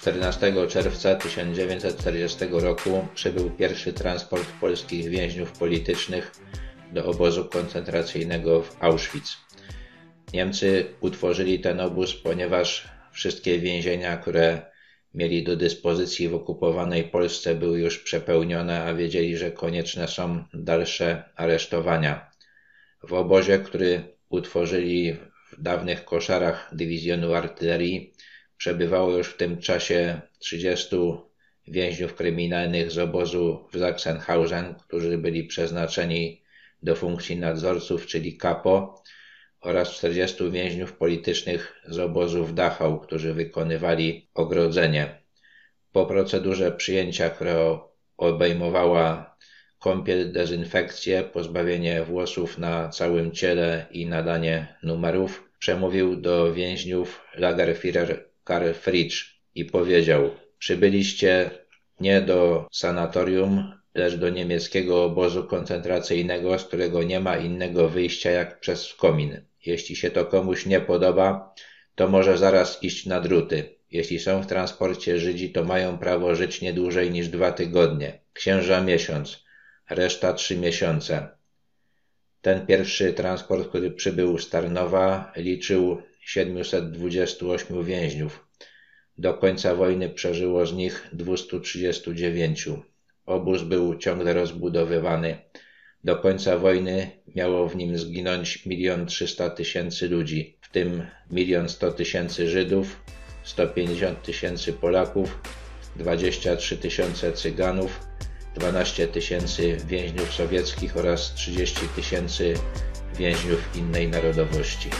14 czerwca 1940 roku przybył pierwszy transport polskich więźniów politycznych do obozu koncentracyjnego w Auschwitz. Niemcy utworzyli ten obóz, ponieważ wszystkie więzienia, które mieli do dyspozycji w okupowanej Polsce, były już przepełnione, a wiedzieli, że konieczne są dalsze aresztowania. W obozie, który utworzyli w dawnych koszarach dywizjonu artylerii, przebywało już w tym czasie 30 więźniów kryminalnych z obozu w Sachsenhausen, którzy byli przeznaczeni do funkcji nadzorców, czyli kapo, oraz 40 więźniów politycznych z obozu w Dachau, którzy wykonywali ogrodzenie. Po procedurze przyjęcia, która obejmowała kąpiel, dezynfekcję, pozbawienie włosów na całym ciele i nadanie numerów, przemówił do więźniów Lagerführer Karl Fritsch i powiedział: Przybyliście nie do sanatorium, lecz do niemieckiego obozu koncentracyjnego, z którego nie ma innego wyjścia jak przez komin. Jeśli się to komuś nie podoba, to może zaraz iść na druty. Jeśli są w transporcie Żydzi, to mają prawo żyć nie dłużej niż dwa tygodnie. Księża miesiąc, reszta trzy miesiące. Ten pierwszy transport, który przybył z Tarnowa, liczył 728 więźniów. Do końca wojny przeżyło z nich 239. Obóz był ciągle rozbudowywany. Do końca wojny miało w nim zginąć milion trzysta tysięcy ludzi, w tym milion sto tysięcy Żydów, 150 tysięcy Polaków, 23 tysiące Cyganów, 12 tysięcy więźniów sowieckich oraz 30 tysięcy więźniów innej narodowości.